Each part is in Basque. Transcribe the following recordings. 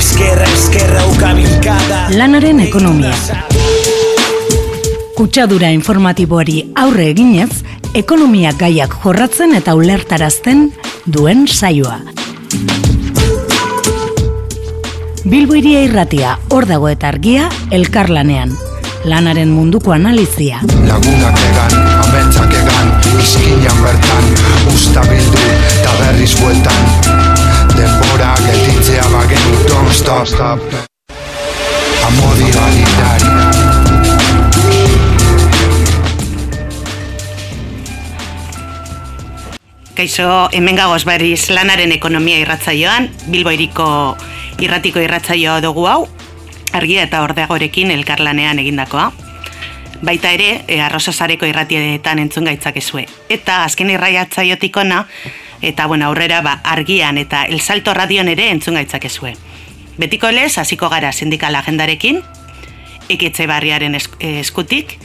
Eskerra, eskerra, ukabilkada Lanaren ekonomia. Kutsadura informatiboari aurre eginez, ekonomia gaiak jorratzen eta ulertarazten duen saioa. Bilbo iria irratia, hor dago eta argia, elkarlanean. Lanaren munduko analizia. Lagunak egan, ametsak egan, izkinan bertan Usta bildu, eta berriz bueltan gelditzea bagen Don't stop, stop Amodi Kaixo, hemen gagoz berriz lanaren ekonomia irratzaioan, Bilbo iriko irratiko irratzaioa dugu hau, argia eta ordeagorekin elkarlanean egindakoa. Baita ere, e, arrosasareko irratietan entzun gaitzakezue. Eta azken irraiatzaiotik ona, eta bueno, aurrera ba, argian eta el salto radion ere entzun gaitzakezue. Betiko lez, hasiko gara sindikal agendarekin, ekitze barriaren eh, eskutik,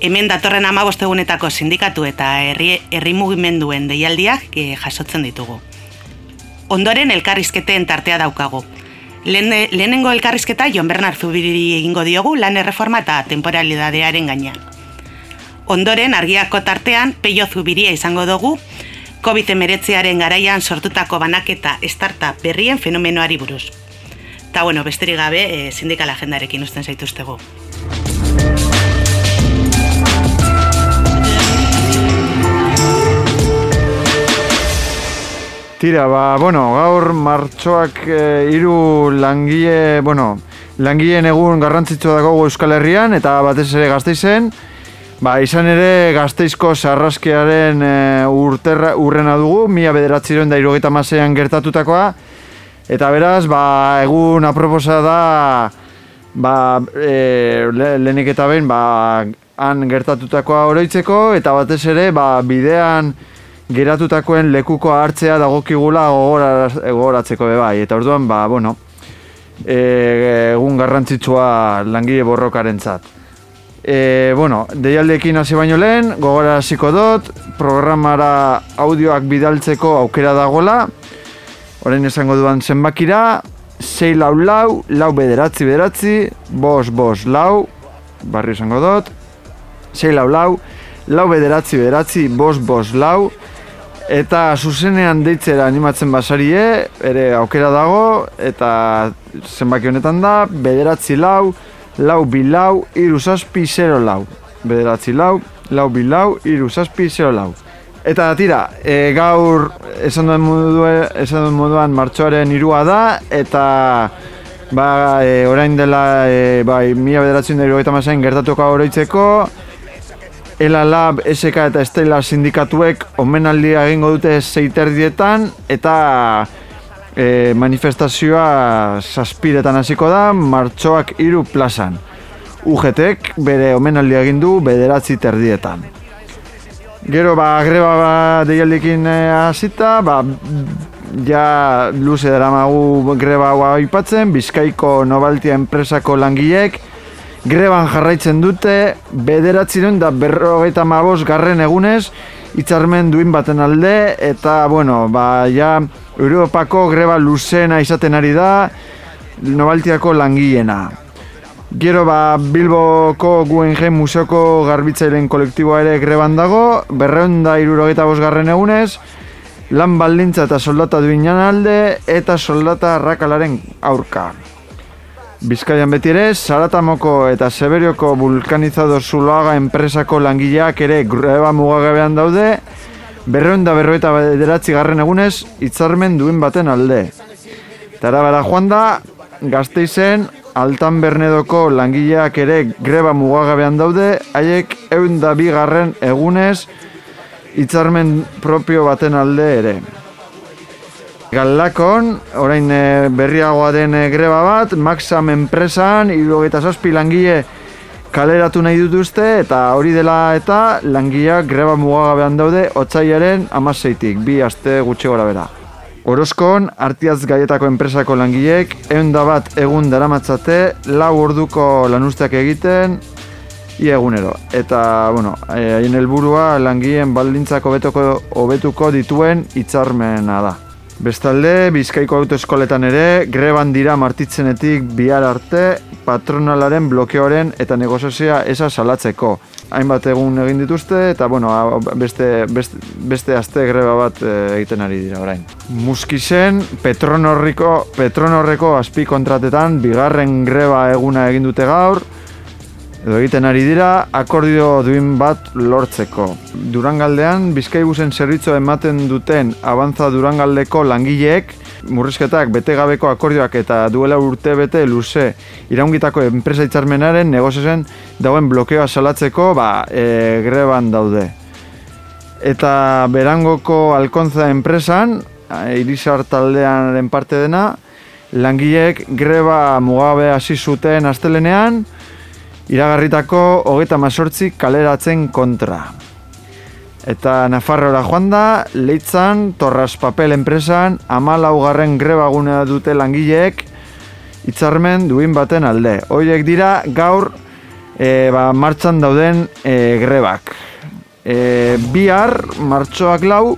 hemen datorren ama egunetako sindikatu eta herri, herri mugimenduen deialdiak eh, jasotzen ditugu. Ondoren elkarrizketen tartea daukagu. Lehen, lehenengo elkarrizketa Jon Bernard Zubiri egingo diogu lan erreforma eta temporalidadearen gainean. Ondoren argiako tartean Peio Zubiria izango dugu COVID-19aren garaian sortutako banaketa startup berrien fenomenoari buruz. Ta bueno, besterik gabe, e, sindikal agendarekin usten zaituztegu. Tira, ba, bueno, gaur martxoak e, hiru langile, bueno, langileen egun garrantzitsua dago Euskal Herrian eta batez ere Gasteizen. Ba, izan ere Gasteizko sarraskiaren e, urterra, urrena dugu, mila bederatziron da irogeita masean gertatutakoa. Eta beraz, ba, egun aproposa da, ba, e, le, lehenik eta behin, ba, han gertatutakoa oroitzeko, eta batez ere, ba, bidean geratutakoen lekuko hartzea dagokigula gogoratzeko be bai. Eta orduan, ba, bueno, e, egun garrantzitsua langile borrokarentzat. E, bueno, deialdekin hasi baino lehen, gogora hasiko dut, programara audioak bidaltzeko aukera dagola, orain esango duan zenbakira, 6 lau lau, lau bederatzi bederatzi, bos bos lau, barri esango dut, 6 lau lau, lau bederatzi bederatzi, bos bos lau, eta zuzenean deitzera animatzen basarie, ere aukera dago, eta zenbaki honetan da, bederatzi lau, lau bi lau, iru zazpi zero lau. Bederatzi lau, lau bi lau, iru zazpi zero lau. Eta tira, e, gaur esan duen, modue, esan duen moduan martxoaren irua da, eta ba, e, orain dela e, bai, mila bederatzen masain gertatuko oroitzeko, Ela Lab, SK eta Estela sindikatuek omenaldia egingo dute zeiterdietan eta e, manifestazioa zazpiretan hasiko da martxoak hiru plazan. UGTek bere omenaldia egin du bederatzi terdietan. Gero ba greba ba, deialdikin e, hasita, ba, ja luze daramagu greba hau aipatzen, Bizkaiko Nobaltia enpresako langileek greban jarraitzen dute bederatziren da berrogeita mabos garren egunez hitzarmen duin baten alde eta bueno, ba, ja Europako greba luzena izaten ari da Nobaltiako langileena. Gero ba, Bilboko Guggenheim Museoko garbitzaileen kolektiboa ere greban dago, berreun da irurogeita garren egunez, lan baldintza eta soldata duinan alde eta soldata arrakalaren aurka. Bizkaian beti ere, Saratamoko eta Seberioko vulkanizador zuloaga enpresako langileak ere greba mugagabean daude, berreun da berroeta bederatzi garren egunez, hitzarmen duen baten alde. Tarabara joan da, Gasteizen, Altan Bernedoko langileak ere greba mugagabean daude, haiek eun da bi garren egunez, hitzarmen propio baten alde ere. Galdakon, orain e, berriagoa den e, greba bat, Maxam enpresan, irurogeita zazpi langile kaleratu nahi dituzte, eta hori dela eta langileak greba mugagabean daude, otzailaren amaseitik, bi aste gutxi gora bera. Orozkon, artiaz gaietako enpresako langileek, egun da bat egun daramatzate, lau orduko lanuzteak egiten, ia egunero. Eta, bueno, eh, haien helburua langileen baldintzak hobetoko hobetuko dituen hitzarmena da. Bestalde, Bizkaiko autoeskoletan ere, greban dira martitzenetik bihar arte patronalaren blokeoren eta negoziazioa esa salatzeko. Hainbat egun egin dituzte eta bueno, beste, beste, beste aste greba bat e, egiten ari dira orain. Muskisen Petronorriko Petronorreko azpi kontratetan bigarren greba eguna egin dute gaur, edo egiten ari dira akordio duin bat lortzeko. Durangaldean, Bizkaibusen zerbitzu ematen duten Abantza Durangaldeko langileek, murrizketak bete gabeko akordioak eta duela urte bete luze iraungitako enpresa itzarmenaren negoziozen dauen blokeoa salatzeko ba, e, greban daude. Eta berangoko alkontza enpresan, irisar taldean parte dena, langileek greba mugabe hasi zuten astelenean, iragarritako hogeta mazortzi kaleratzen kontra. Eta Nafarroa joan da, leitzan, torras papel enpresan, amala ugarren grebagunea dute langileek, hitzarmen duin baten alde. Hoiek dira gaur e, ba, martxan dauden e, grebak. E, bihar, martxoak lau,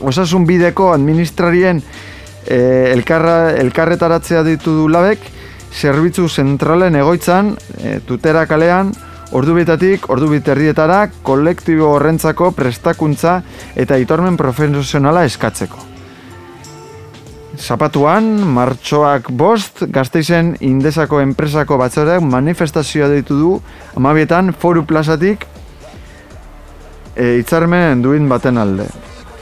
osasun bideko administrarien e, elkarra, elkarretaratzea ditu du labek, zerbitzu zentralen egoitzan, e, tutera kalean, ordu bitatik, ordu biterrietara, kolektibo horrentzako prestakuntza eta itormen profesionala eskatzeko. Zapatuan, martxoak bost, gazteizen indesako enpresako batzoreak manifestazioa ditu du, amabietan, foru plazatik, e, itzarmen duin baten alde.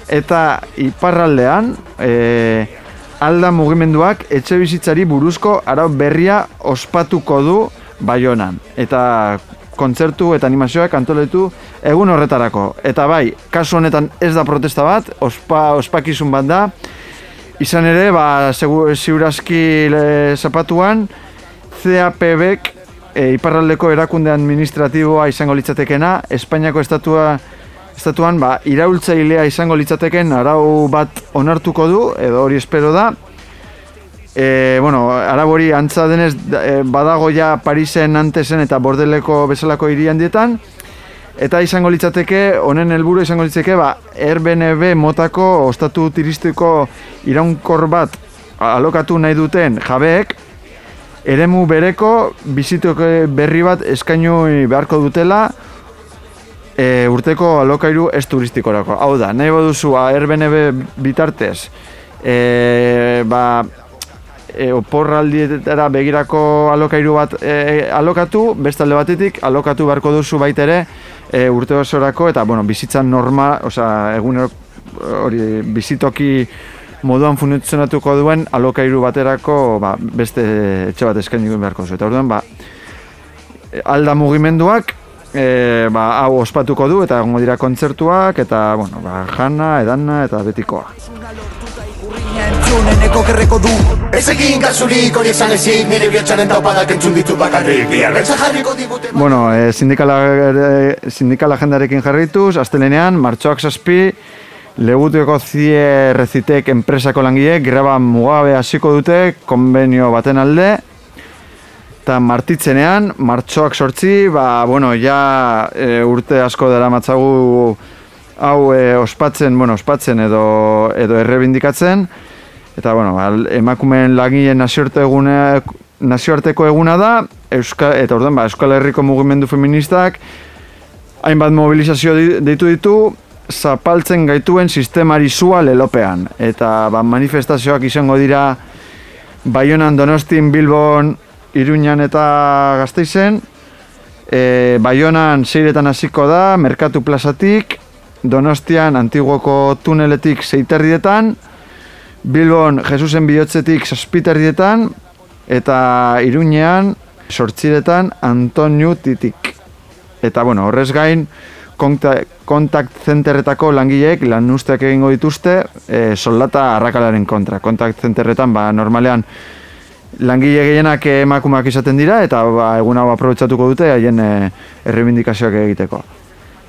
Eta iparraldean, e, alda mugimenduak etxe bizitzari buruzko arau berria ospatuko du Baionan. Eta kontzertu eta animazioak antoletu egun horretarako. Eta bai, kasu honetan ez da protesta bat, ospa, ospakizun bat da. Izan ere, ba, ziurazki zapatuan, CAPBek e, iparraldeko erakunde administratiboa izango litzatekena, Espainiako estatua estatuan ba, iraultzailea izango litzateken arau bat onartuko du, edo hori espero da. E, bueno, arau hori antza denez e, badago ja Parisen, Antesen eta Bordeleko bezalako hiri handietan. Eta izango litzateke, honen helburu izango litzateke, ba, Airbnb motako ostatu turistiko iraunkor bat alokatu nahi duten jabeek, eremu bereko bizitoke berri bat eskainu beharko dutela, e, urteko alokairu ez turistikorako. Hau da, nahi baduzu Airbnb bitartez, e, ba, e, oporraldietara begirako alokairu bat e, alokatu, bestalde batetik alokatu beharko duzu baitere e, urte osorako eta bueno, bizitzan norma, osea, egun hori bizitoki moduan funtzionatuko duen alokairu baterako ba, beste etxe bat eskaini beharko zu. Eta orduan, ba, alda mugimenduak e, ba, hau ospatuko du eta egongo dira kontzertuak eta bueno, ba, jana, edana eta betikoa. Entzuneneko kerreko du. Ez egin gazurik hori esan ezin Nire bihotxaren taupadak entzun ditu bakarrik. Biarretza jarriko digute Bueno, e, sindikala, e, sindikala agendarekin jarrituz Astelenean, martxoak zazpi Leguteko zie rezitek enpresako langileek greba mugabe hasiko dute konbenio baten alde eta martitzenean, martxoak sortzi, ba, bueno, ja e, urte asko dara matzagu hau e, ospatzen, bueno, ospatzen edo, edo errebindikatzen, eta, bueno, emakumeen lagien nazioarte egune, nazioarteko eguna da, Euska, eta orden, ba, Euskal Herriko mugimendu feministak, hainbat mobilizazio deitu ditu, zapaltzen gaituen sistemari zua lelopean. Eta ba, manifestazioak izango dira Baionan, Donostin, Bilbon, Iruñan eta Gasteizen, e, Baionan zeiretan hasiko da, Merkatu plazatik, Donostian Antiguoko tuneletik zeiterrietan, Bilbon Jesusen bihotzetik zazpiterrietan, eta Iruñean sortziretan Antonio Titik. Eta bueno, horrez gain, kontakt zenterretako langileek lan egingo dituzte e, soldata arrakalaren kontra. Kontakt zenterretan, ba, normalean, langile gehienak emakumeak izaten dira eta ba, egun hau aprobetsatuko dute haien e, errebindikazioak egiteko.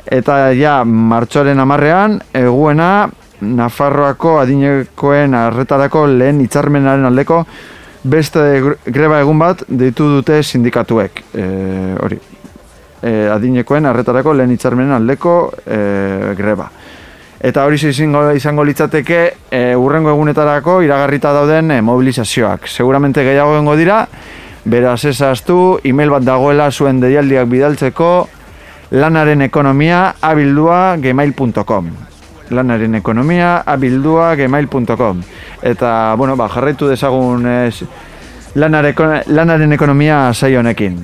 Eta ja, martxoaren amarrean, eguena Nafarroako adinekoen arretarako lehen hitzarmenaren aldeko beste greba egun bat deitu dute sindikatuek. E, hori, e, adinekoen arretarako lehen hitzarmenen aldeko e, greba. Eta hori izango, izango litzateke e, urrengo egunetarako iragarrita dauden e, mobilizazioak. Seguramente gehiago gengo dira, beraz ezaztu, email bat dagoela zuen deialdiak bidaltzeko lanaren ekonomia abildua gmail.com lanaren ekonomia abildua gmail.com eta bueno, ba, jarraitu dezagun ez, lanaren ekonomia saio honekin.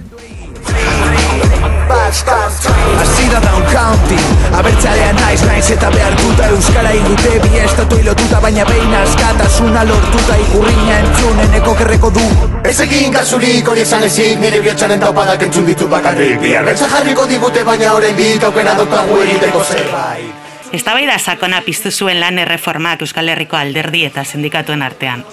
Abertzalea naiz naiz eta behartuta Euskara indute bi estatu ilotuta Baina behin askatasuna lortuta Ikurriña entzuneneko kerreko du. Ez egin kasurik hori esan ezik Nire biotxaren taupadak entzun ditu bakarrik. Bihar beltza jarriko digute baina orain bik Aukena dokagu egiteko zerbait. Eztabaida sakona piztu zuen lan erreformak Euskal Herriko alderdi eta sindikatuen artean.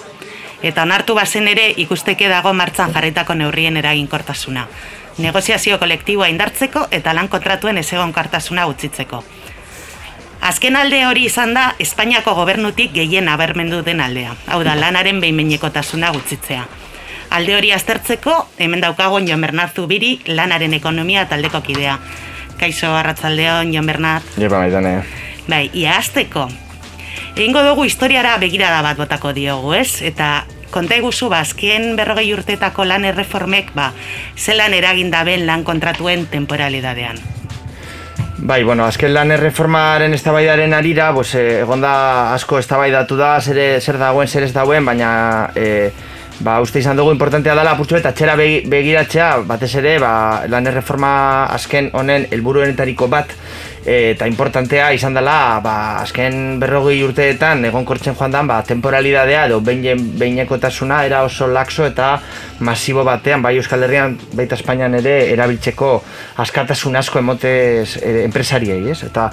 Eta onartu bazen ere ikusteke dago martzan jarritako neurrien eraginkortasuna negoziazio kolektiboa indartzeko eta lan kontratuen ezegon kartasuna gutxitzeko. Azken alde hori izan da, Espainiako gobernutik gehien abermendu den aldea. Hau da, lanaren behin-behinekotasuna gutxitzea. Alde hori aztertzeko, hemen daukagon Jon Bernat Zubiri, lanaren ekonomia taldeko kidea. Kaixo, arratzaldeon, Jon Bernat. Jepa, maitane. Bai, ia azteko. Egingo dugu historiara begirada bat botako diogu, ez? Eta konta eguzu, ba, azken berrogei urtetako lan erreformek, ba, zelan eragin daben lan kontratuen temporalidadean. Bai, bueno, azken lan erreformaren eztabaidaren arira, pues, eh, egonda asko eztabaidatu da, zer, zer dagoen, zer ez dagoen, baina eh, ba, uste izan dugu importantea dela apurtzu eta txera begiratzea, batez ere, ba, lan erreforma azken honen helburuenetariko bat, eta importantea izan dela ba, azken berrogei urteetan egon kortzen joan dan ba, temporalidadea edo behinekotasuna era oso laxo eta masibo batean bai Euskal Herrian baita Espainian ere erabiltzeko askatasun asko emotez e, enpresariei ez? eta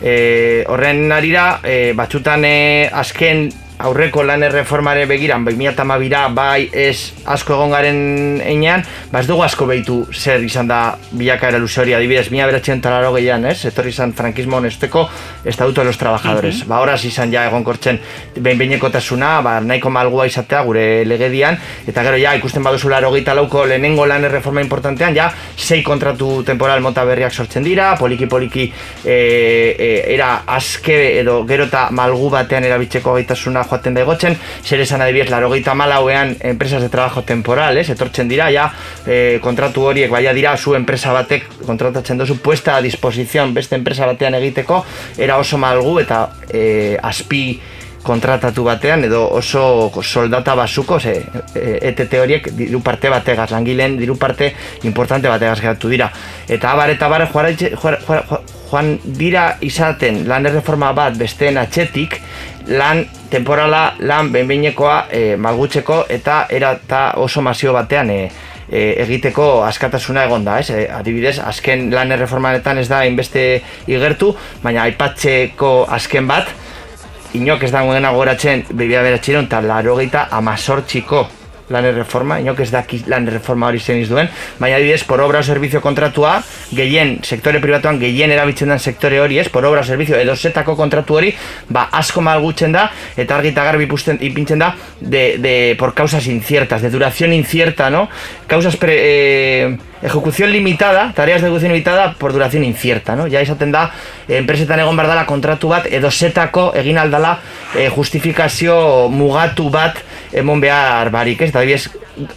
e, horren arira e, batxutan e, azken aurreko lan erreformare begiran, bai miata mabira, bai ez asko egon garen einean, ba ez dugu asko behitu zer izan da bilaka era hori, adibidez, mila beratxean talaro gehian, ez? Etorri izan frankismo honesteko estatuto de los trabajadores. Ba horaz izan ja egon kortzen behin tasuna, ba nahiko malgua izatea gure legedian, eta gero ja ikusten baduzu laro lauko lehenengo lan erreforma importantean, ja sei kontratu temporal mota berriak sortzen dira, poliki poliki e, e, era aske edo gero eta malgu batean erabitzeko gaitasuna joaten da egotzen, zer esan adibidez, laro gehieta malauean enpresas de trabajo temporal, ez, etortzen dira, ja, e, kontratu horiek, baina dira, zu enpresa batek kontratatzen dozu puesta a disposizion beste enpresa batean egiteko, era oso malgu eta e, aspi kontratatu batean edo oso soldata basuko ze ETT horiek diru parte bategaz langileen diru parte importante bategaz geratu dira. Eta abar eta abar joan dira izaten lan erreforma bat besteen atxetik lan temporala lan benbeinekoa e, malgutzeko eta era eta oso masio batean e, e, egiteko askatasuna egon da, ez? E, adibidez, azken lan erreformanetan ez da inbeste igertu, baina aipatzeko azken bat, inok ez dagoen agoratzen, bibia beratxeron, eta laro gehieta amazortxiko lan erreforma, inok ez daki lan erreforma hori zen duen, baina adibidez, por obra o servizio kontratua, gehien, sektore privatuan, gehien erabiltzen den sektore hori, ez, por obra o servizio, edo zetako kontratu hori, ba, asko malgutzen da, eta argita garbi ipintzen, ipintzen da, de, de, por causas inciertas, de duración incierta, no? Causas pre... Eh, ejecución limitada, tareas de ejecución limitada por duración incierta, no? Ja izaten da, enpresetan egon behar dela kontratu bat, edo zetako egin aldala eh, justifikazio mugatu bat emon behar barik, ez? Adibidez,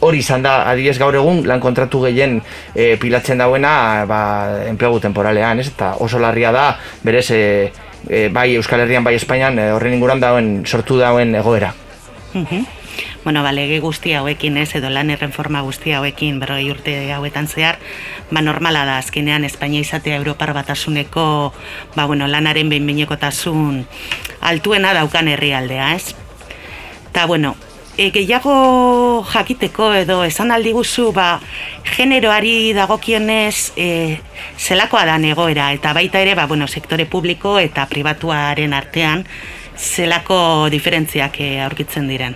hori izan da, adibidez gaur egun, lan kontratu gehien e, pilatzen dauena, ba, enplegu temporalean, ez? Eta oso larria da, berez, e, e, bai Euskal Herrian, bai Espainian, e, horren inguran dauen, sortu dauen egoera. Bueno, ba, lege guzti hauekin ez, edo lan erreforma guzti hauekin, berroi urte hauetan zehar, ba, normala da, azkenean Espainia izatea Europar batasuneko, ba, bueno, lanaren behin altuena daukan herrialdea, ez? Ta, bueno, e, gehiago jakiteko edo esan aldi guzu ba, generoari dagokionez e, zelakoa da egoera eta baita ere ba, bueno, sektore publiko eta pribatuaren artean zelako diferentziak e, aurkitzen diren.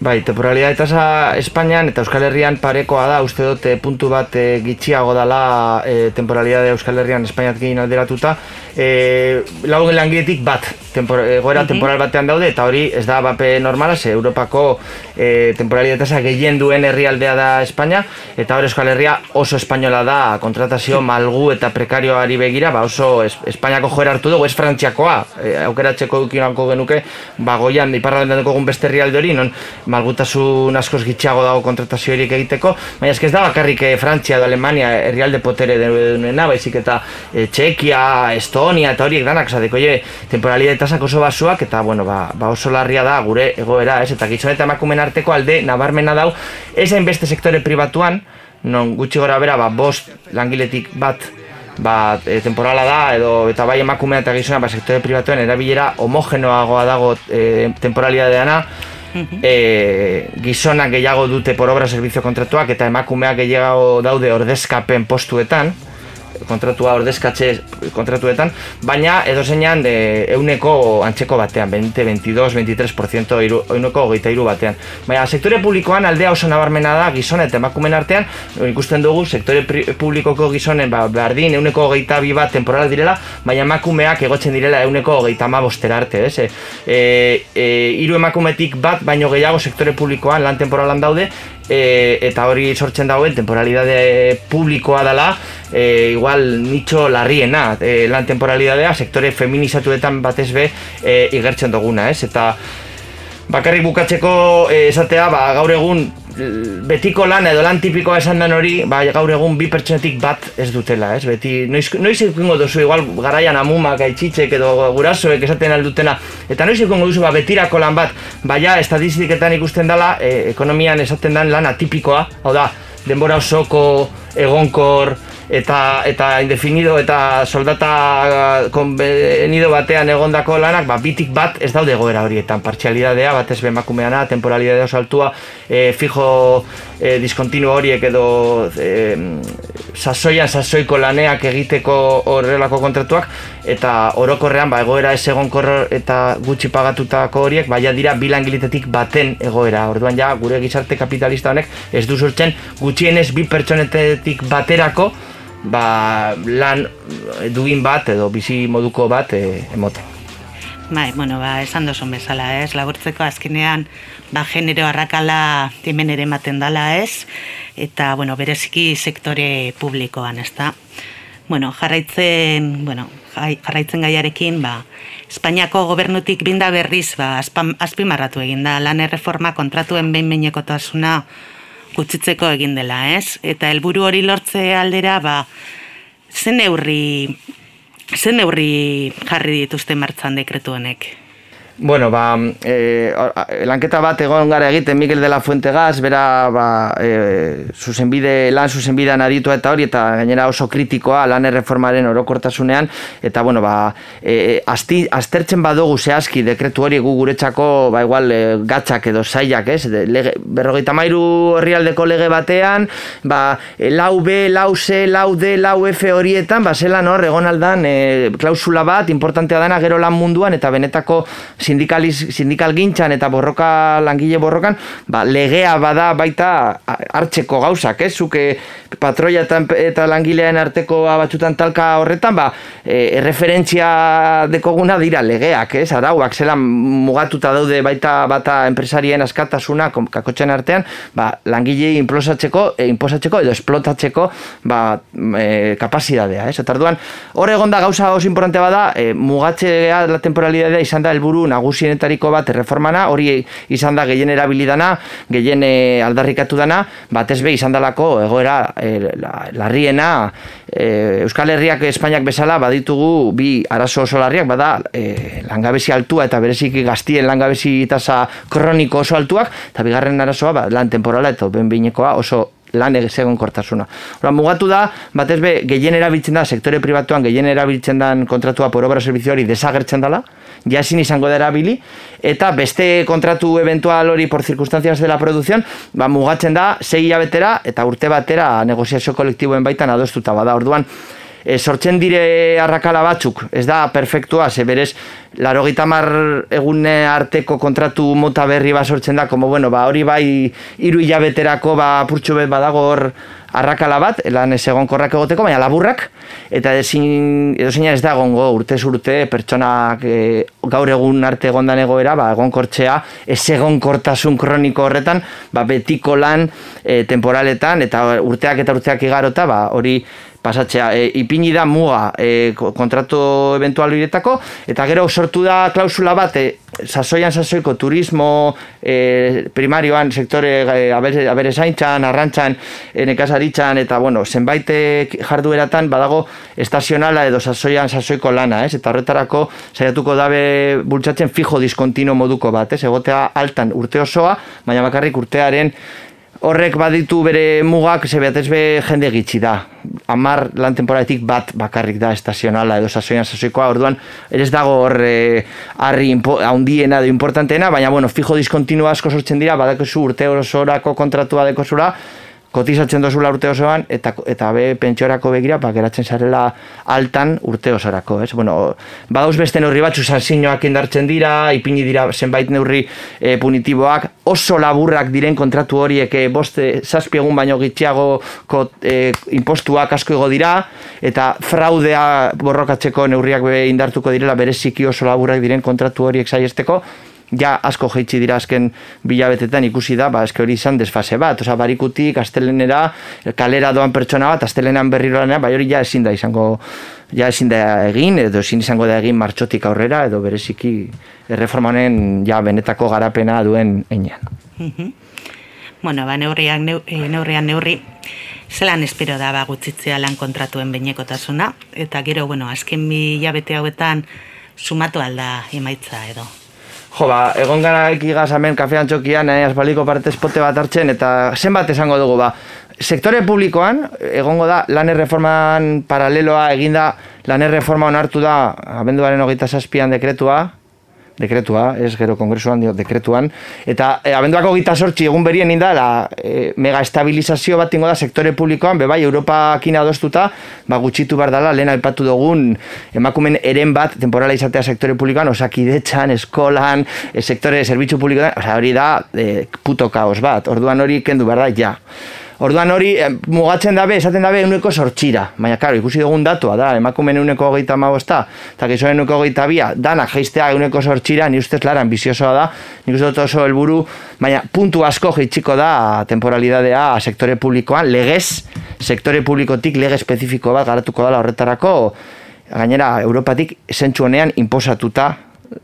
Bai, temporalidade tasa Espainian eta Euskal Herrian parekoa da, uste dute puntu bat e, gitxiago dala e, temporalidade Euskal Herrian Espainiat egin alderatuta. E, Lagun langiletik bat, tempor, egoera temporal batean daude, eta hori ez da bape normala, ze Europako e, temporalidade tasa gehien duen herrialdea da Espainia, eta hori Euskal Herria oso espainola da. Kontratazio malgu eta prekarioari begira, ba oso es, Espainiako joera hartu dugu, ez frantziakoa, e, aukeratzeko dukinako genuke, ba goian, iparraldean dugu beste herrialde hori, non malgutasun askoz gitxago dago kontratazio horiek egiteko, baina ez da bakarrik eh, Frantzia edo Alemania herrialde potere denuna, baizik eta e, Txekia, Estonia eta horiek danak, zadeko, oie, temporalidade tasak oso basuak, eta bueno, ba, ba oso larria da gure egoera, ez, eta gizon eta emakumen arteko alde nabarmena dau, ez beste sektore pribatuan, non gutxi gora bera, ba, bost langiletik bat ba, e, temporala da edo eta bai emakumea eta gizona ba, sektore pribatuen erabilera homogenoagoa dago e, temporalidadeana e, gizonak gehiago dute por obra servizio kontratuak eta emakumeak gehiago daude ordezkapen postuetan kontratua ordezkatze kontratuetan, baina edo zeinan de euneko antzeko batean, 20, 22, 23% iru, euneko hogeita iru batean. Baina sektore publikoan aldea oso nabarmena da gizon eta emakumen artean, ikusten dugu sektore publikoko gizonen ba, bardin euneko hogeita bi bat temporal direla, baina emakumeak egotzen direla euneko hogeita ma arte, ez? E, e, e, iru emakumetik bat, baino gehiago sektore publikoan lan temporalan daude, e, eta hori sortzen dagoen temporalidade publikoa dela e, igual nicho larriena. E, lan temporalidadea sektore feminizatuetan batez be e, igertzen duguna ez? Eta bakarrik bukatzeko e, esatea ba, gaur egun betiko lan edo lan tipikoa esan den hori, ba, gaur egun bi pertsonetik bat ez dutela, ez? Beti, noiz, noiz ikungo duzu, igual, garaian amumak, gaitxitzek edo gurasoek esaten aldutena, eta noiz ikungo duzu, ba, betirako lan bat, baina estadistiketan ikusten dela, e, ekonomian esaten den lan atipikoa, hau da, denbora osoko, egonkor, eta eta indefinido eta soldata konbenido batean egondako lanak, ba, bitik bat ez daude goera horietan, partxialidadea, bat ez bemakumeana, temporalidadea oso altua, e, fijo e, diskontinuo horiek edo e, sasoian sasoiko laneak egiteko horrelako kontratuak, eta orokorrean, ba, egoera ez egon eta gutxi pagatutako horiek, baina dira bilangilitetik baten egoera, orduan ja, gure gizarte kapitalista honek ez du sortzen gutxienez bi pertsonetetik baterako, ba, lan dugin bat edo bizi moduko bat e, emoten. Bai, bueno, ba, esan dozun bezala, ez, laburtzeko azkenean, ba, genero arrakala timen ere ematen dala, ez, eta, bueno, bereziki sektore publikoan, ez da. Bueno, jarraitzen, bueno, jarraitzen gaiarekin, ba, Espainiako gobernutik binda berriz, ba, azpimarratu egin da, lan erreforma kontratuen behin-behinekotasuna gutxitzeko egin dela, ez? Eta helburu hori lortze aldera, ba, zen neurri, zen neurri jarri dituzte martzan dekretu honek? Bueno, ba, e, lanketa bat egon gara egiten Miguel de la Fuente Gaz, bera ba, e, zuzenbide, lan zuzenbidean aditua eta hori, eta gainera oso kritikoa lan erreformaren orokortasunean, eta bueno, ba, e, asti, astertzen badugu zehazki dekretu hori gu guretzako, ba, igual, e, gatzak edo zaiak, ez? De, lege, berrogeita mairu herrialdeko lege batean, ba, lau B, lau C, lau D, lau F horietan, ba, zelan hor, egon aldan, e, klausula bat, importantea dana gero lan munduan, eta benetako sindikaliz, sindikal gintxan eta borroka langile borrokan, ba, legea bada baita hartzeko gauzak, ez? Zuke patroia eta, eta langilean arteko batzutan talka horretan, ba, e, referentzia dekoguna dira legeak, ez? Arauak, zelan mugatuta daude baita bata enpresarien askatasuna kakotxen artean, ba, langile inposatzeko, e, inposatzeko edo esplotatzeko ba, e, kapazidadea, ez? Eta arduan, hor egon da gauza oso importante bada, e, mugatzea la temporalidadea izan da helburu nagusienetariko bat erreformana, hori izan da gehien erabilidana, gehien e, aldarrikatu dana, batez be izan dalako egoera e, larriena e, Euskal Herriak Espainiak bezala baditugu bi arazo oso larriak, bada e, langabezi altua eta bereziki gaztien langabezi tasa kroniko oso altuak, eta bigarren arazoa ba, lan temporala eta benbinekoa oso lan egon kortasuna. Hora, mugatu da, batez be, gehien erabiltzen da, sektore pribatuan gehien erabiltzen da kontratua por obra servizio hori desagertzen dela, jasin izango da erabili, eta beste kontratu eventual hori por circunstancias de la producción, ba, mugatzen da, sei betera eta urte batera negoziazio kolektiboen baitan adostuta bada. Orduan, e, sortzen dire arrakala batzuk, ez da perfektua, ze berez, laro mar egune arteko kontratu mota berri bat sortzen da, como bueno, ba, hori bai hiru hilabeterako ba, purtsu bet badago hor arrakala bat, lan ez egon korrak egoteko, baina laburrak, eta ezin, edo zein ez da egongo urte urte pertsonak e, gaur egun arte egondan egoera, ba, egon kortxea, ez egon kortasun kroniko horretan, ba, betiko lan e, temporaletan, eta urteak eta urteak igarota, ba, hori pasatzea, e, ipini da muga e, kontratu eventual iretako, eta gero sortu da klausula bat, e, sasoian sasoiko turismo e, primarioan sektore e, abere zaintzan, arrantzan, e, nekazaritzan, eta bueno, zenbait jardueratan badago estazionala edo sasoian sasoiko lana, ez? eta horretarako saiatuko dabe bultzatzen fijo diskontino moduko bat, ez? egotea altan urte osoa, baina bakarrik urtearen horrek baditu bere mugak, ze behatez be jende gitxi da. Amar lan temporatik bat bakarrik da estazionala edo sasoian sasoikoa, orduan ez dago hor e, harri haundiena edo importanteena, baina bueno, fijo diskontinua asko sortzen dira, badakozu urte orosorako kontratua dekozura, kotizatzen dozula urte osoan, eta, eta be pentsiorako begira, ba, geratzen zarela altan urte osorako, ez? Bueno, badauz beste neurri batzu sanzinoak indartzen dira, ipini dira zenbait neurri e, punitiboak, oso laburrak diren kontratu horiek e, boste zazpiegun baino gitxiago e, impostuak asko ego dira, eta fraudea borrokatzeko neurriak be indartuko direla bereziki oso laburrak diren kontratu horiek saiesteko, ja asko jeitsi dira azken bilabetetan ikusi da, ba, eske hori izan desfase bat, oza, barikutik, astelenera, kalera doan pertsona bat, astelenan berriro lanera, bai hori ja ezin da izango, ja ezin da egin, edo ezin izango da egin martxotik aurrera, edo bereziki erreformanen ja benetako garapena duen einean. Mhm. bueno, ba, neurriak, eh, neurrian neurri, zelan espero da ba, gutzitzea lan kontratuen beinekotasuna, eta gero, bueno, azken bi jabete hauetan, sumatu alda emaitza edo. Jo, ba, egon gara ekigaz hemen kafean txokian, eh, asbaliko parte espote bat hartzen, eta zenbat esango dugu, ba, sektore publikoan, egongo da, lan erreforman paraleloa eginda, lan erreforma onartu da, abenduaren hogeita zazpian dekretua, dekretua, ez gero kongresuan dio dekretuan, eta e, abenduako gita sortzi egun berien inda, la, e, mega estabilizazio bat ingo da sektore publikoan, bebai, Europa kina adostuta, ba, gutxitu bar dala, lehen alpatu dugun, emakumen eren bat, temporala izatea sektore publikoan, osakidetxan, eskolan, e, sektore zerbitzu publikoan, oza, hori da, e, puto kaos bat, orduan hori kendu behar da, ja. Orduan hori mugatzen dabe, esaten dabe euneko sortxira. Baina, karo, ikusi dugun datua da, emakumen euneko hogeita magosta, eta gizoen euneko hogeita bia, dana geistea euneko sortxira, ni ustez laran biziosoa da, nik uste dut oso helburu, baina puntu asko geitxiko da temporalidadea sektore publikoan, legez, sektore publikotik lege espezifiko bat garatuko dela horretarako, gainera, Europatik zentsu honean imposatuta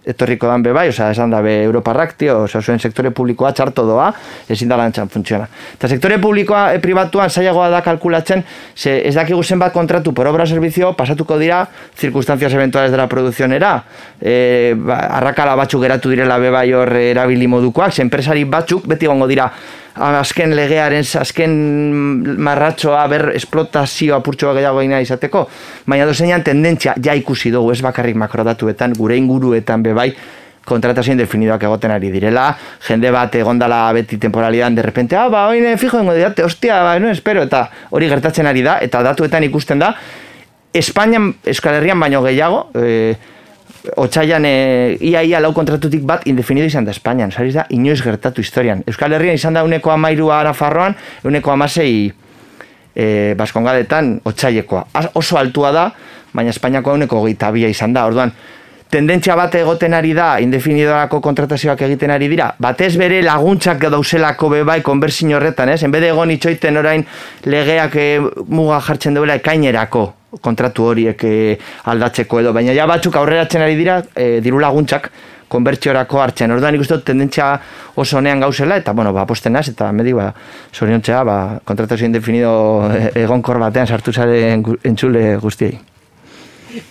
etorriko dan bebai, oza, esan da be Europarrak, tio, oza, zuen sektore publikoa txarto doa, ezin da lantzan funtziona. Eta sektore publikoa e, pribatuan zailagoa da kalkulatzen, ze ez dakigu zenbat kontratu por obra servizio, pasatuko dira circunstancias eventuales de la produccionera, e, ba, arrakala batzuk geratu direla bebai hor erabili modukoak, ze enpresari batzuk beti gongo dira, azken legearen, azken marratxoa, ber, esplotazioa purtsoa gehiago ina izateko, baina dozeinan tendentzia ja ikusi dugu, ez bakarrik makrodatuetan, gure inguruetan bebai, kontratazio indefinidoak egoten ari direla, jende bat egondala beti temporalidan, de repente, ah, ba, oine, fijo, ingo dirate, hostia, ba, no, espero, eta hori gertatzen ari da, eta datuetan ikusten da, Espainian, Euskal Herrian baino gehiago, eh, Otsaian e, ia ia lau kontratutik bat indefinido izan da Espainian, sariz da, inoiz gertatu historian. Euskal Herrian izan da uneko amairua arafarroan, uneko amasei e, baskongadetan otsailekoa. Oso altua da, baina Espainiako uneko goita bia izan da. Orduan, tendentzia bat egoten ari da, indefinidorako kontratazioak egiten ari dira, batez bere laguntzak dauzelako bebai konbersin horretan, ez? Enbede egon itxoiten orain legeak e, muga jartzen duela ekainerako, kontratu horiek e, aldatzeko edo, baina ja batzuk aurreratzen ari dira e, diru laguntzak konbertsiorako hartzen. Orduan ikusten tendentzia oso honean gauzela eta bueno, ba posten naz eta medi ba soriontzea ba kontratazio indefinido e, egonkor batean sartu zaren entzule guztiei.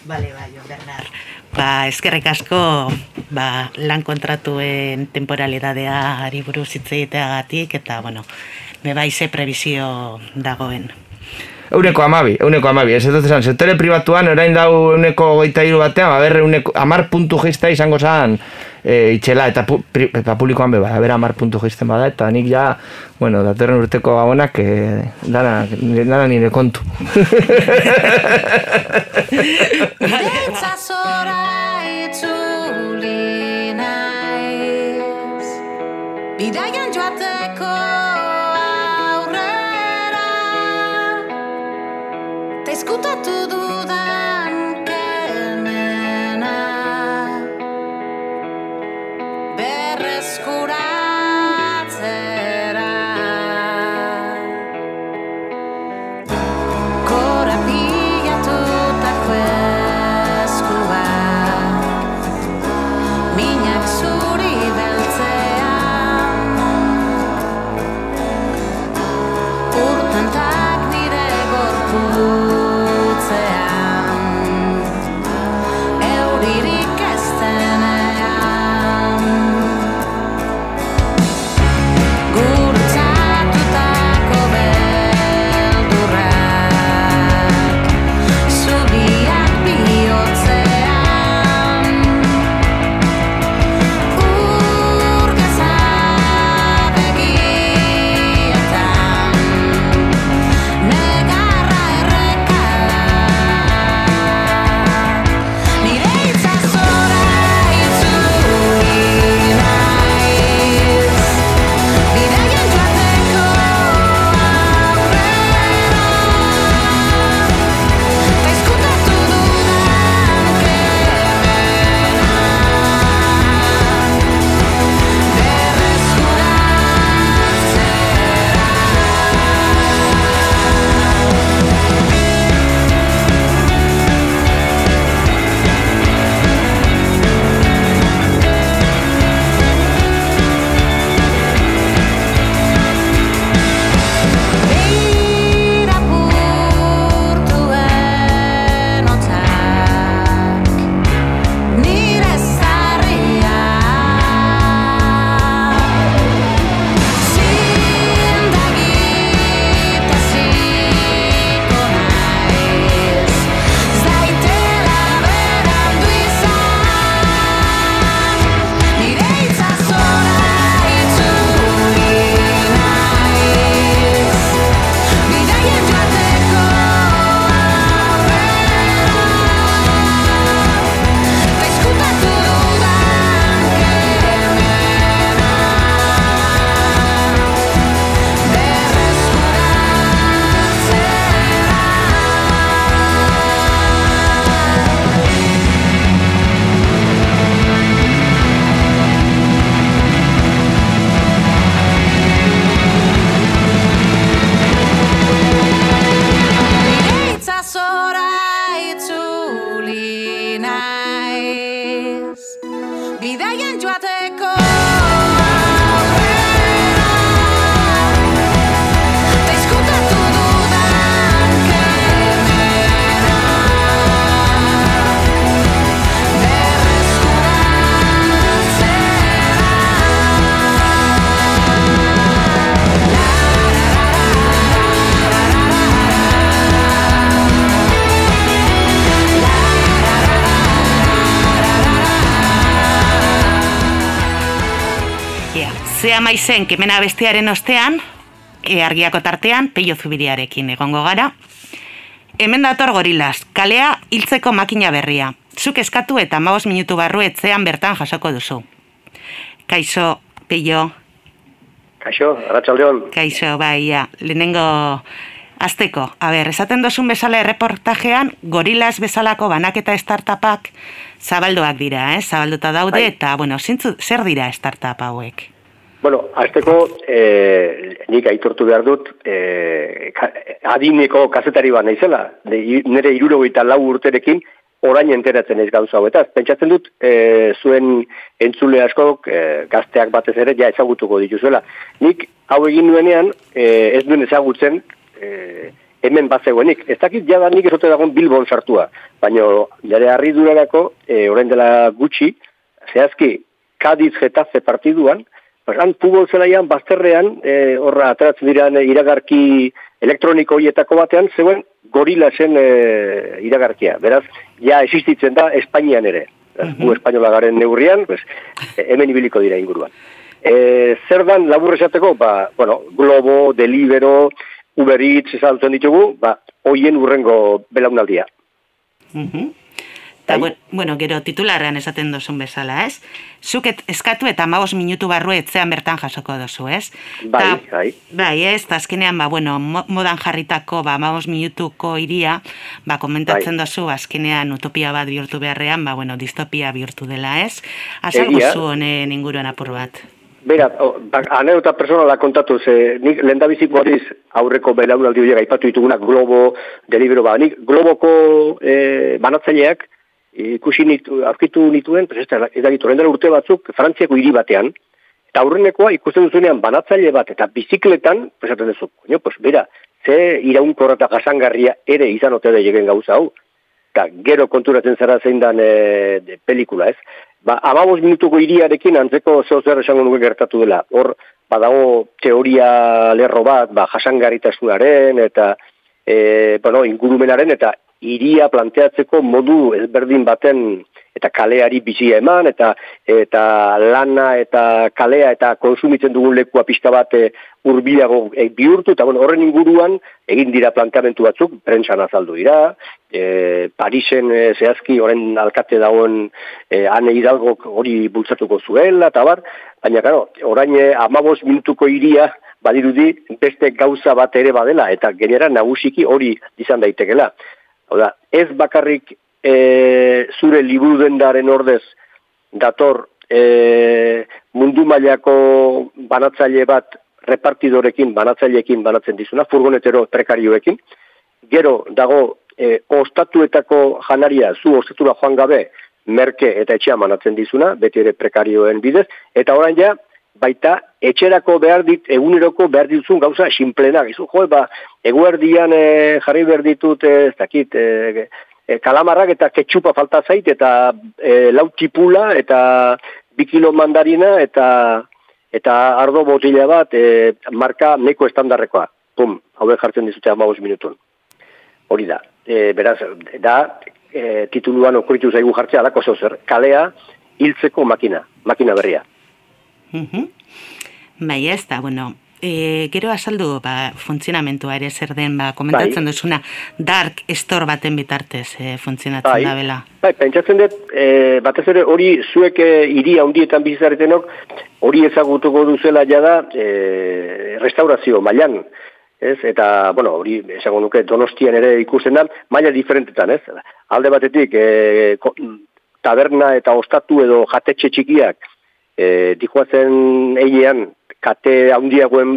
Vale, bai, Bernard. Ba, eskerrik asko ba, lan kontratuen temporalidadea ari buruz hitz eta bueno, me bai ze prebizio dagoen. Euneko amabi, euneko amabi, ez dut esan, sektore pribatuan orain dau euneko goita hiru batean, aber euneko, amar puntu geizta izango zan e, itxela, eta, pu, pri, eta publikoan beba, aber amar puntu geizten bada, eta nik ja, bueno, datorren urteko gabonak, e, dana, dana nire kontu. Itzazora itzuli naiz Bidaian joateko Ta izkutatu maizen kemena bestearen ostean, e, argiako tartean, peio zubiriarekin egongo gara. Hemen dator gorilaz, kalea hiltzeko makina berria. Zuk eskatu eta maos minutu barru etzean bertan jasoko duzu. Kaixo, peio, Kaixo, arratsaldeon. kaixo, bai, ja, lehenengo azteko. A ber, esaten dozun bezala erreportajean, gorilaz bezalako banaketa startupak zabalduak dira, eh? zabalduta daude, Bai. eta, bueno, zintzu, zer dira startup hauek? Bueno, azteko, eh, nik aitortu behar dut, ka, adineko kazetari bat naizela, nire irurogeita lau urterekin, orain enteratzen ez gauza hauetaz. Pentsatzen dut, eh, zuen entzule askok, eh, gazteak batez ere, ja ezagutuko dituzuela. Nik, hau egin nuenean, eh, ez duen ezagutzen, eh, hemen bat zegoenik. Ez dakit jada nik ezote dagoen Bilbon sartua, baina jare harri durarako, eh, orain dela gutxi, zehazki, Kadiz Getafe partiduan, han futbol zelaian, bazterrean, e, horra ateratzen diran e, iragarki elektroniko hietako batean zeuen gorila zen e, iragarkia. Beraz, ja existitzen da Espainian ere. Beraz, gu espainola garen neurrian, pues, e, hemen ibiliko dira inguruan. E, zer dan labur esateko, ba, bueno, Globo, Delibero, Uber Eats, ezagutzen ditugu, ba, hoien urrengo belaunaldia. Mhm. Ta, buen- bueno, gero titularrean esaten duzun bezala, ez? Zuk et- eskatu eta amabos minutu barru etzean bertan jasoko duzu, ez? Bai, Ta- bai. Bai, ez, ta azkenean, ba, bueno, mo- modan jarritako, ba, amabos minutuko iria, ba, komentatzen Bai. duzu, azkenean utopia bat bihurtu beharrean, ba, bueno, distopia bihurtu dela, ez? Azalgu Egia. zu honen inguruan apur bat. Bera, o, ba, anekdota personala kontatu, ze nik lendabiziko horiz aurreko belaunaldi horiek aipatu ditugunak Globo, Delibero, ba, nik Globoko e, banatzaileak ikusi nitu, aurkitu nituen, pues ez da, dela urte batzuk, Frantziako hiri batean, eta aurrenekoa ikusten duzunean banatzaile bat eta bizikletan, esaten duzu, coño, pues bera, ze iraunkorra eta jasangarria ere izan ote da jegen gauza hau. Eta gero konturatzen zara zein dan e, de pelikula, ez? Ba, amabos minutuko iriarekin antzeko zeo zer esango nuke gertatu dela. Hor, badago teoria lerro bat, ba, jasangarritasunaren eta e, bueno, ingurumenaren eta iria planteatzeko modu ezberdin baten eta kaleari bizia eman, eta eta lana eta kalea eta konsumitzen dugun lekua pixka bat e, urbilago e, bihurtu, eta bueno, horren inguruan egin dira planteamentu batzuk, prentsan azaldu dira, e, Parisen e, zehazki horren alkate dagoen e, ane hidalgo hori bultzatuko zuela, eta bar, baina, claro, orain e, amabos minutuko iria, badirudi beste gauza bat ere badela, eta genera nagusiki hori izan daitekela. Hau da, ez bakarrik e, zure liburu dendaren ordez dator e, mundu mailako banatzaile bat repartidorekin, banatzaileekin banatzen dizuna, furgonetero prekarioekin. Gero dago e, ostatuetako janaria zu ostatura joan gabe merke eta etxean banatzen dizuna, beti ere prekarioen bidez, eta orain ja, baita etxerako behar dit, eguneroko behar dituzun gauza sinplenak. Izu, jo, ba, eguerdian e, jarri behar ditut, e, ez dakit, e, e, kalamarrak eta ketxupa falta zait, eta e, lau tipula, eta bi kilo mandarina, eta eta ardo botila bat e, marka neko estandarrekoa. Pum, hauek jartzen dizute amabos minutun. Hori da. E, beraz, da, e, tituluan okuritu zaigu jartzea alako zer, kalea hiltzeko makina, makina berria. Mhm. Bai, ez da, bueno, e, gero azaldu ba, funtzionamentua ere zer den, ba, komentatzen Bai. duzuna, dark store baten bitartez e, funtzionatzen Bai. da bela. Bai, pentsatzen dut, e, batez ere hori zuek e, hiri handietan bizizaretenok, hori ezagutuko duzela jada e, restaurazio mailan, ez? Eta, bueno, hori esango nuke donostian ere ikusten da, maila diferentetan, ez? Alde batetik, e, taberna eta ostatu edo jatetxe txikiak, e, dikoazen eilean, kate handiagoen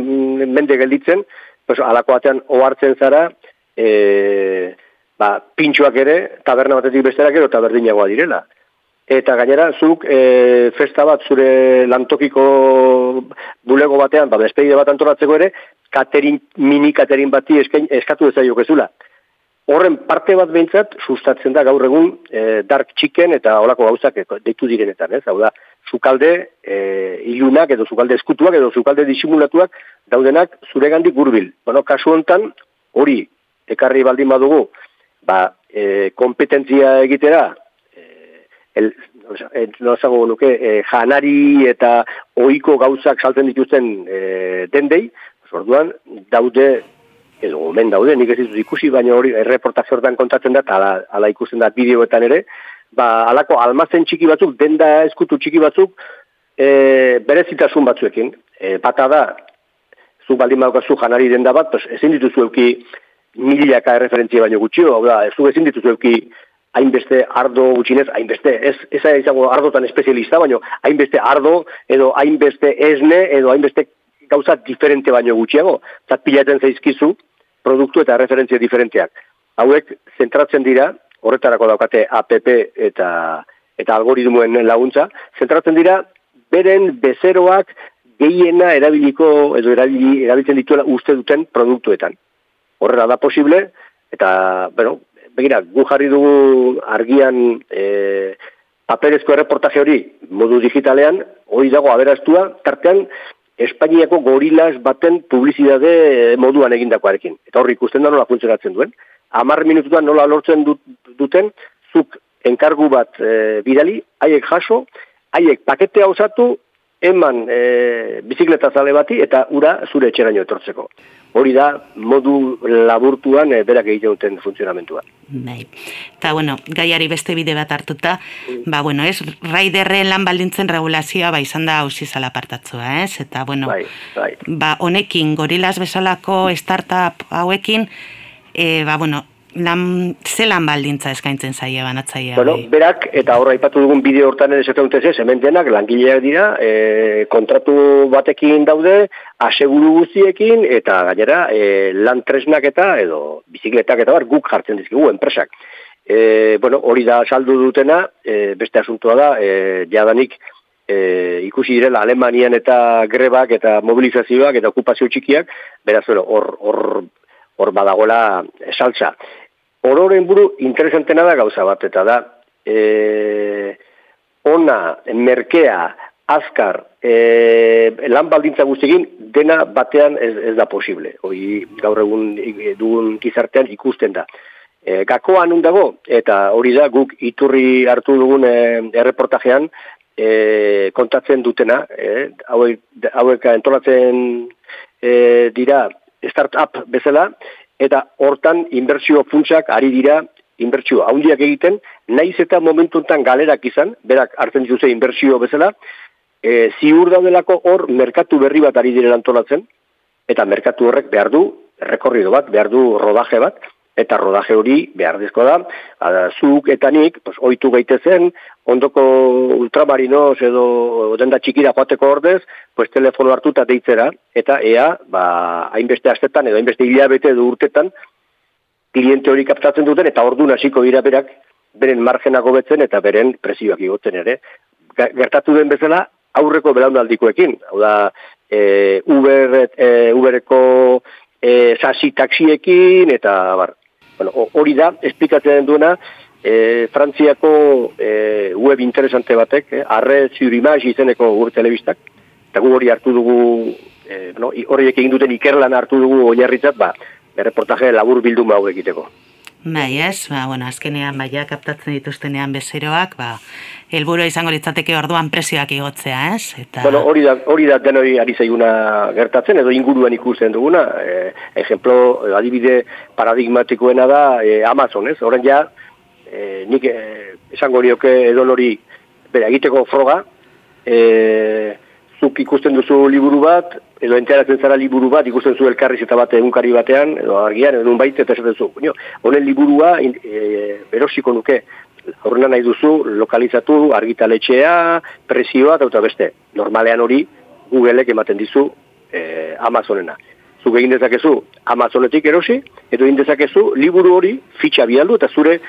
mende gelditzen, pues, alako batean ohartzen zara, e, ba, pintxoak ere, taberna batetik bestera gero taberdinagoa direla. Eta gainera, zuk e, festa bat zure lantokiko bulego batean, ba, despedide bat antolatzeko ere, katerin, mini katerin bati eskain, eskatu ezaiok ezula. Horren parte bat behintzat, sustatzen da gaur egun e, dark chicken eta olako gauzak deitu direnetan, ez? Hau da, sukalde e, ilunak edo sukalde eskutuak edo sukalde disimulatuak daudenak zuregandik hurbil. Bueno, kasu hontan hori ekarri baldin badugu, ba, e, kompetentzia egitera, el, eh, no esango nuke, e, janari eta ohiko gauzak saltzen dituzten e, dendei, orduan daude, edo gomen daude, nik ez ditut ikusi, baina hori erreportaje hortan kontatzen da, ala, ala ikusten da bideoetan ere, ba, alako almazen txiki batzuk, denda eskutu txiki batzuk, e, berezitasun batzuekin. E, bata da, zu baldin badaukazu janari denda bat, pues, ezin dituzu euki milaka erreferentzia baino gutxio, hau da, zu ezin dituzu euki hainbeste ardo gutxinez, hainbeste, ez, ez izango ardotan espezialista, baino hainbeste ardo, edo hainbeste esne, edo hainbeste gauza diferente baino gutxiago. Zat pilaten zaizkizu, produktu eta referentzia diferenteak. Hauek zentratzen dira, horretarako daukate APP eta eta algoritmoen laguntza, zentratzen dira beren bezeroak gehiena erabiliko edo erabili, erabiltzen dituela uste duten produktuetan. Horrela da posible, eta, bueno, begira, gu jarri dugu argian e, paperezko erreportaje hori modu digitalean, hori dago aberastua, tartean Espainiako gorilas baten publizitate moduan egindakoarekin. Eta hor ikusten da nola funtzionatzen duen. Amar minututan nola lortzen dut, duten, zuk enkargu bat e, bidali, haiek jaso, haiek paketea osatu, eman e, bizikleta zale bati eta ura zure etxeraino etortzeko. Hori da modu laburtuan e, berak egiten duten funtzionamentua. Bai. Eta, bueno, gaiari beste bide bat hartuta, ba, bueno, ez, raiderren lan baldintzen regulazioa, ba, izan da hausi zala partatzua, ez? Eta, bueno, Bai, bai. ba, honekin, gorilaz bezalako startup hauekin, e, ba, bueno, lan, ze lan baldintza eskaintzen zaie banatzaia. Bueno, berak, eta horra aipatu dugun bideo hortan ere dute ze, hemen denak langileak dira, e, kontratu batekin daude, aseguru guztiekin, eta gainera, e, lan tresnak eta, edo, bizikletak eta bar, guk jartzen dizkigu, enpresak. E, bueno, hori da saldu dutena, e, beste asuntoa da, e, jadanik, e, ikusi direla Alemanian eta grebak eta mobilizazioak eta okupazio txikiak, beraz, hor, hor, hor badagoela saltza. Ororen buru interesantena da gauza bat, eta da, e, ona, merkea, azkar, e, lan baldintza guztiekin, dena batean ez, ez da posible. Hoi gaur egun dugun gizartean ikusten da. E, gakoa nun dago, eta hori da guk iturri hartu dugun e, erreportajean e, kontatzen dutena, e, hauek, hauek entolatzen e, dira startup bezala, eta hortan inbertsio funtsak ari dira inbertsio handiak egiten, naiz eta momentu honetan galerak izan, berak hartzen dituzte inbertsio bezala, e, ziur daudelako hor merkatu berri bat ari direla antolatzen, eta merkatu horrek behar du, rekorrido bat, behar du rodaje bat, eta rodaje hori behar dizko da, ada, zuk eta nik, pues, oitu gaitezen, ondoko ultramarinoz edo denda txikira joateko ordez, pues, telefono hartuta deitzera, eta ea, ba, hainbeste astetan edo hainbeste hilabete edo urtetan, kliente hori kaptatzen duten, eta ordu hasiko dira berak, beren margenak hobetzen eta beren presioak igotzen ere. Gertatu den bezala, aurreko belaunaldikoekin, hau da, e, Uber, e, Ubereko e, sasi taxiekin, eta bar. Bueno, ho- hori da, esplikatzen duena, e, Frantziako e, web interesante batek, eh, arre ziurimaz izeneko gur telebistak, eta gu hori hartu dugu, e, no, horiek egin duten ikerlan hartu dugu oinarritzat, ba, reportaje labur bilduma hau egiteko. Bai, ez, ba, bueno, azkenean baia kaptatzen dituztenean bezeroak, ba, helburua izango litzateke orduan presioak igotzea, ez? Eta, Bueno, hori da, hori da denoi ari zaiguna gertatzen, edo inguruan ikusten duguna. E, ejemplo, adibide paradigmatikoena da e, Amazon, ez? Horren ja, e, nik e, esango nioke edo nori bere egiteko froga, e, zuk ikusten duzu liburu bat, edo enteratzen zara liburu bat, ikusten zu elkarriz eta bat egunkari batean, edo argian, edo nun baita, eta esaten zu, "Coño, honen liburua in- e, berosiko nuke, horrena nahi duzu, lokalizatu, argitaletxea, presioa, eta beste. Normalean hori, Googleek ematen dizu e, Amazonena. Zuk egin dezakezu Amazonetik erosi, edo egin dezakezu liburu hori fitxa bialdu, eta zure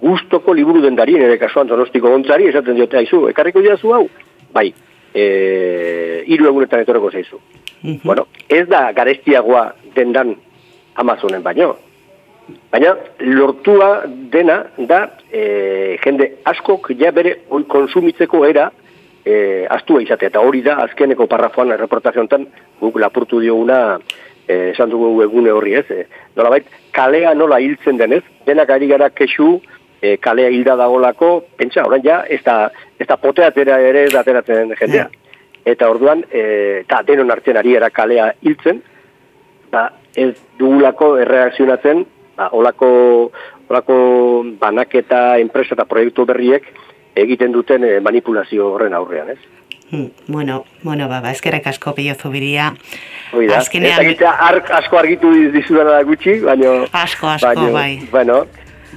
gustoko liburu dendari, nire kasuan donostiko gontzari, esaten diote, aizu, ekarriko diazu hau? Bai, e, hiru egunetan etorreko zaizu. Bueno, ez da garestiagoa dendan Amazonen baino. Baina lortua dena da e, jende askok ja bere oi konsumitzeko era e, astua izatea. Eta hori da azkeneko parrafoan reportaje honetan guk lapurtu dioguna e, esan dugu egune horri ez. E, nolabait, kalea nola hiltzen denez, denak ari gara kexu e, kalea hilda dagolako, pentsa, orain ja, ez da, ez da poteatera ere ez da ateratzen jendea. Eta orduan, e, eta denon artean ari era kalea hiltzen, ba, ez dugulako erreakzionatzen, ba, olako, olako banaketa, enpresa eta proiektu berriek egiten duten eh, manipulazio horren aurrean, ez? Hmm, bueno, bueno, ba, ba, eskerrek asko pilo zubiria. Hoi da, Azkenean- ark asko argitu dizudana da gutxi, baino... Asko, asko, baino, bai. Bueno,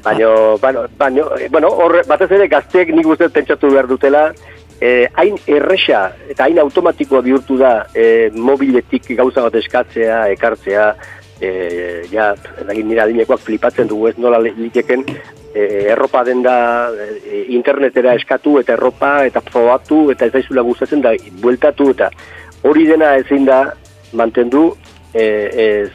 baino, baino, baino, bueno, horre, batez ere gazteek nik uste pentsatu behar dutela, eh, hain erresa eta hain automatikoa bihurtu da eh, mobiletik gauza bat eskatzea, ekartzea, eh, ja, edagin nire adinekoak flipatzen dugu ez nola li- liteken, eh, erropa denda eh, internetera eskatu eta erropa eta probatu eta ez daizula gustatzen da bueltatu eta hori dena ezin da mantendu eh, ez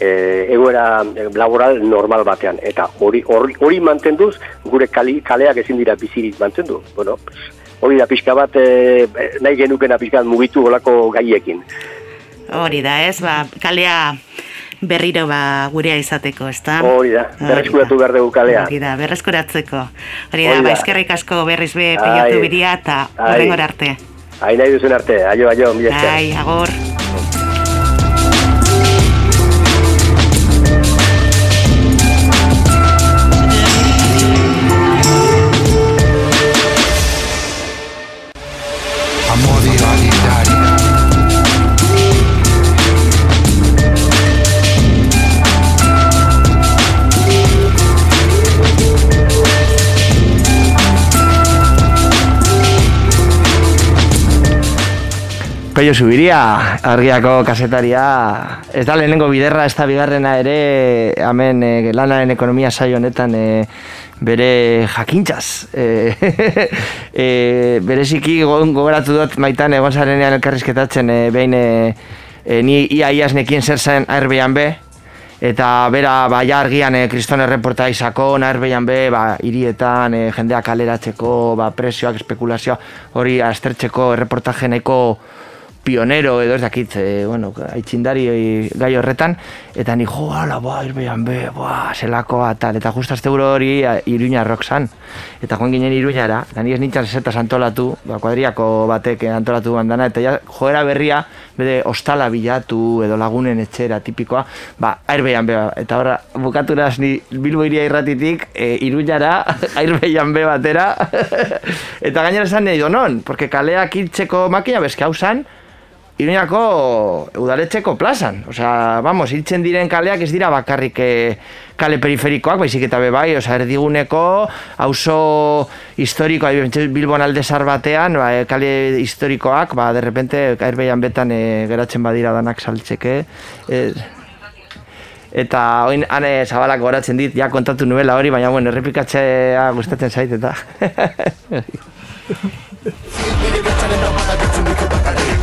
e, egoera eh, laboral normal batean eta hori hori, hori mantenduz gure kali, kaleak ezin dira bizirik mantendu bueno, hori da pixka bat, e, nahi genukena pixka mugitu olako gaiekin. Hori da, ez, ba, kalea berriro ba gurea izateko, ezta? Hori da, berreskuratu behar dugu kalea. Hori da, berreskuratzeko. Hori da, ba, eskerrik asko berriz be pilatu biria eta Ai. horrengora arte. Hain nahi duzun arte, aio, aio, mila. Ai, agor. Peio Zubiria, argiako kasetaria, ez da lehenengo biderra, ez da bigarrena ere, hemen eh, lanaren ekonomia saio honetan eh, bere jakintzaz. Eh, eh, bereziki go- gogoratu dut maitan egon zarenean elkarrizketatzen eh, behin eh, eh, ni ia iaz nekien zer zen Airbnb, eta bera ba, argian eh, kriston erreporta izako, Airbnb ba, hirietan eh, jendeak kaleratzeko, ba, presioak, espekulazioa, hori aztertzeko erreportaje nahiko pionero edo ez dakit, e, bueno, aitzindari eh, gai horretan, eta ni jo, ala, ba, Airbnb, ba, zelakoa, tal, eta just azte hori Iruña rock zan. Eta joan ginen Iruñara, eta ni ez nintzen zetaz antolatu, ba, kuadriako batek antolatu bandana, eta ja, joera berria, bede ostala bilatu edo lagunen etxera tipikoa, ba, Airbnb, eta horra, bukaturaz ni Bilbo iria irratitik, e, Iruñara, Airbnb batera, eta gainera esan nahi donon, porque kaleak hiltzeko makina bezke hau Iruñako udaletxeko plazan. Osea, vamos, hiltzen diren kaleak ez dira bakarrik eh, kale periferikoak, baizik eta be bai, osea, erdiguneko, auzo historikoa, Bilbon aldezar batean, ba, eh, kale historikoak, ba, de repente, erbeian betan eh, geratzen badira danak saltzeke. Eh, eta oin ane zabalak goratzen dit, ja kontatu nuela hori, baina bueno, errepikatzea gustatzen zait eta.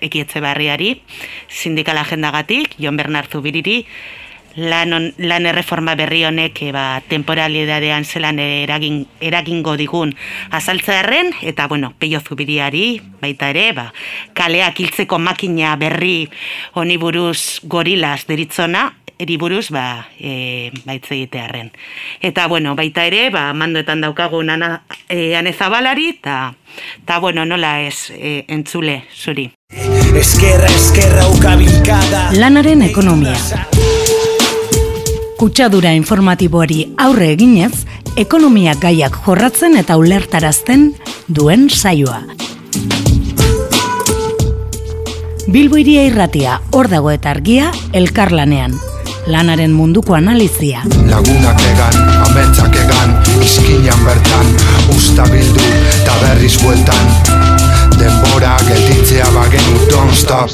ekietze barriari, sindikal agendagatik, Jon Bernard Zubiriri, lan, on, lan erreforma berri honek e, ba, temporalidadean zelan eragin, eragingo digun azaltzearen, eta bueno, peio zubiriari, baita ere, ba, kaleak hiltzeko makina berri honi buruz gorilaz deritzona, eri buruz ba, e, baitze egitearren. Eta bueno, baita ere, ba, mandoetan daukagun ana, e, anezabalari, eta ta, bueno, nola ez e, entzule zuri. Eskerra, eskerra, ukabilkada Lanaren ekonomia. Kutsadura informatiboari aurre eginez, ekonomia gaiak jorratzen eta ulertarazten duen saioa. Bilbo iria irratia, hor dago eta argia, elkarlanean. Lanaren munduko analizia. Lagunak egan, ametsak egan Izkinan bertan, usta bildu Ta berriz bueltan Denbora gelditzea bagenu Don't stop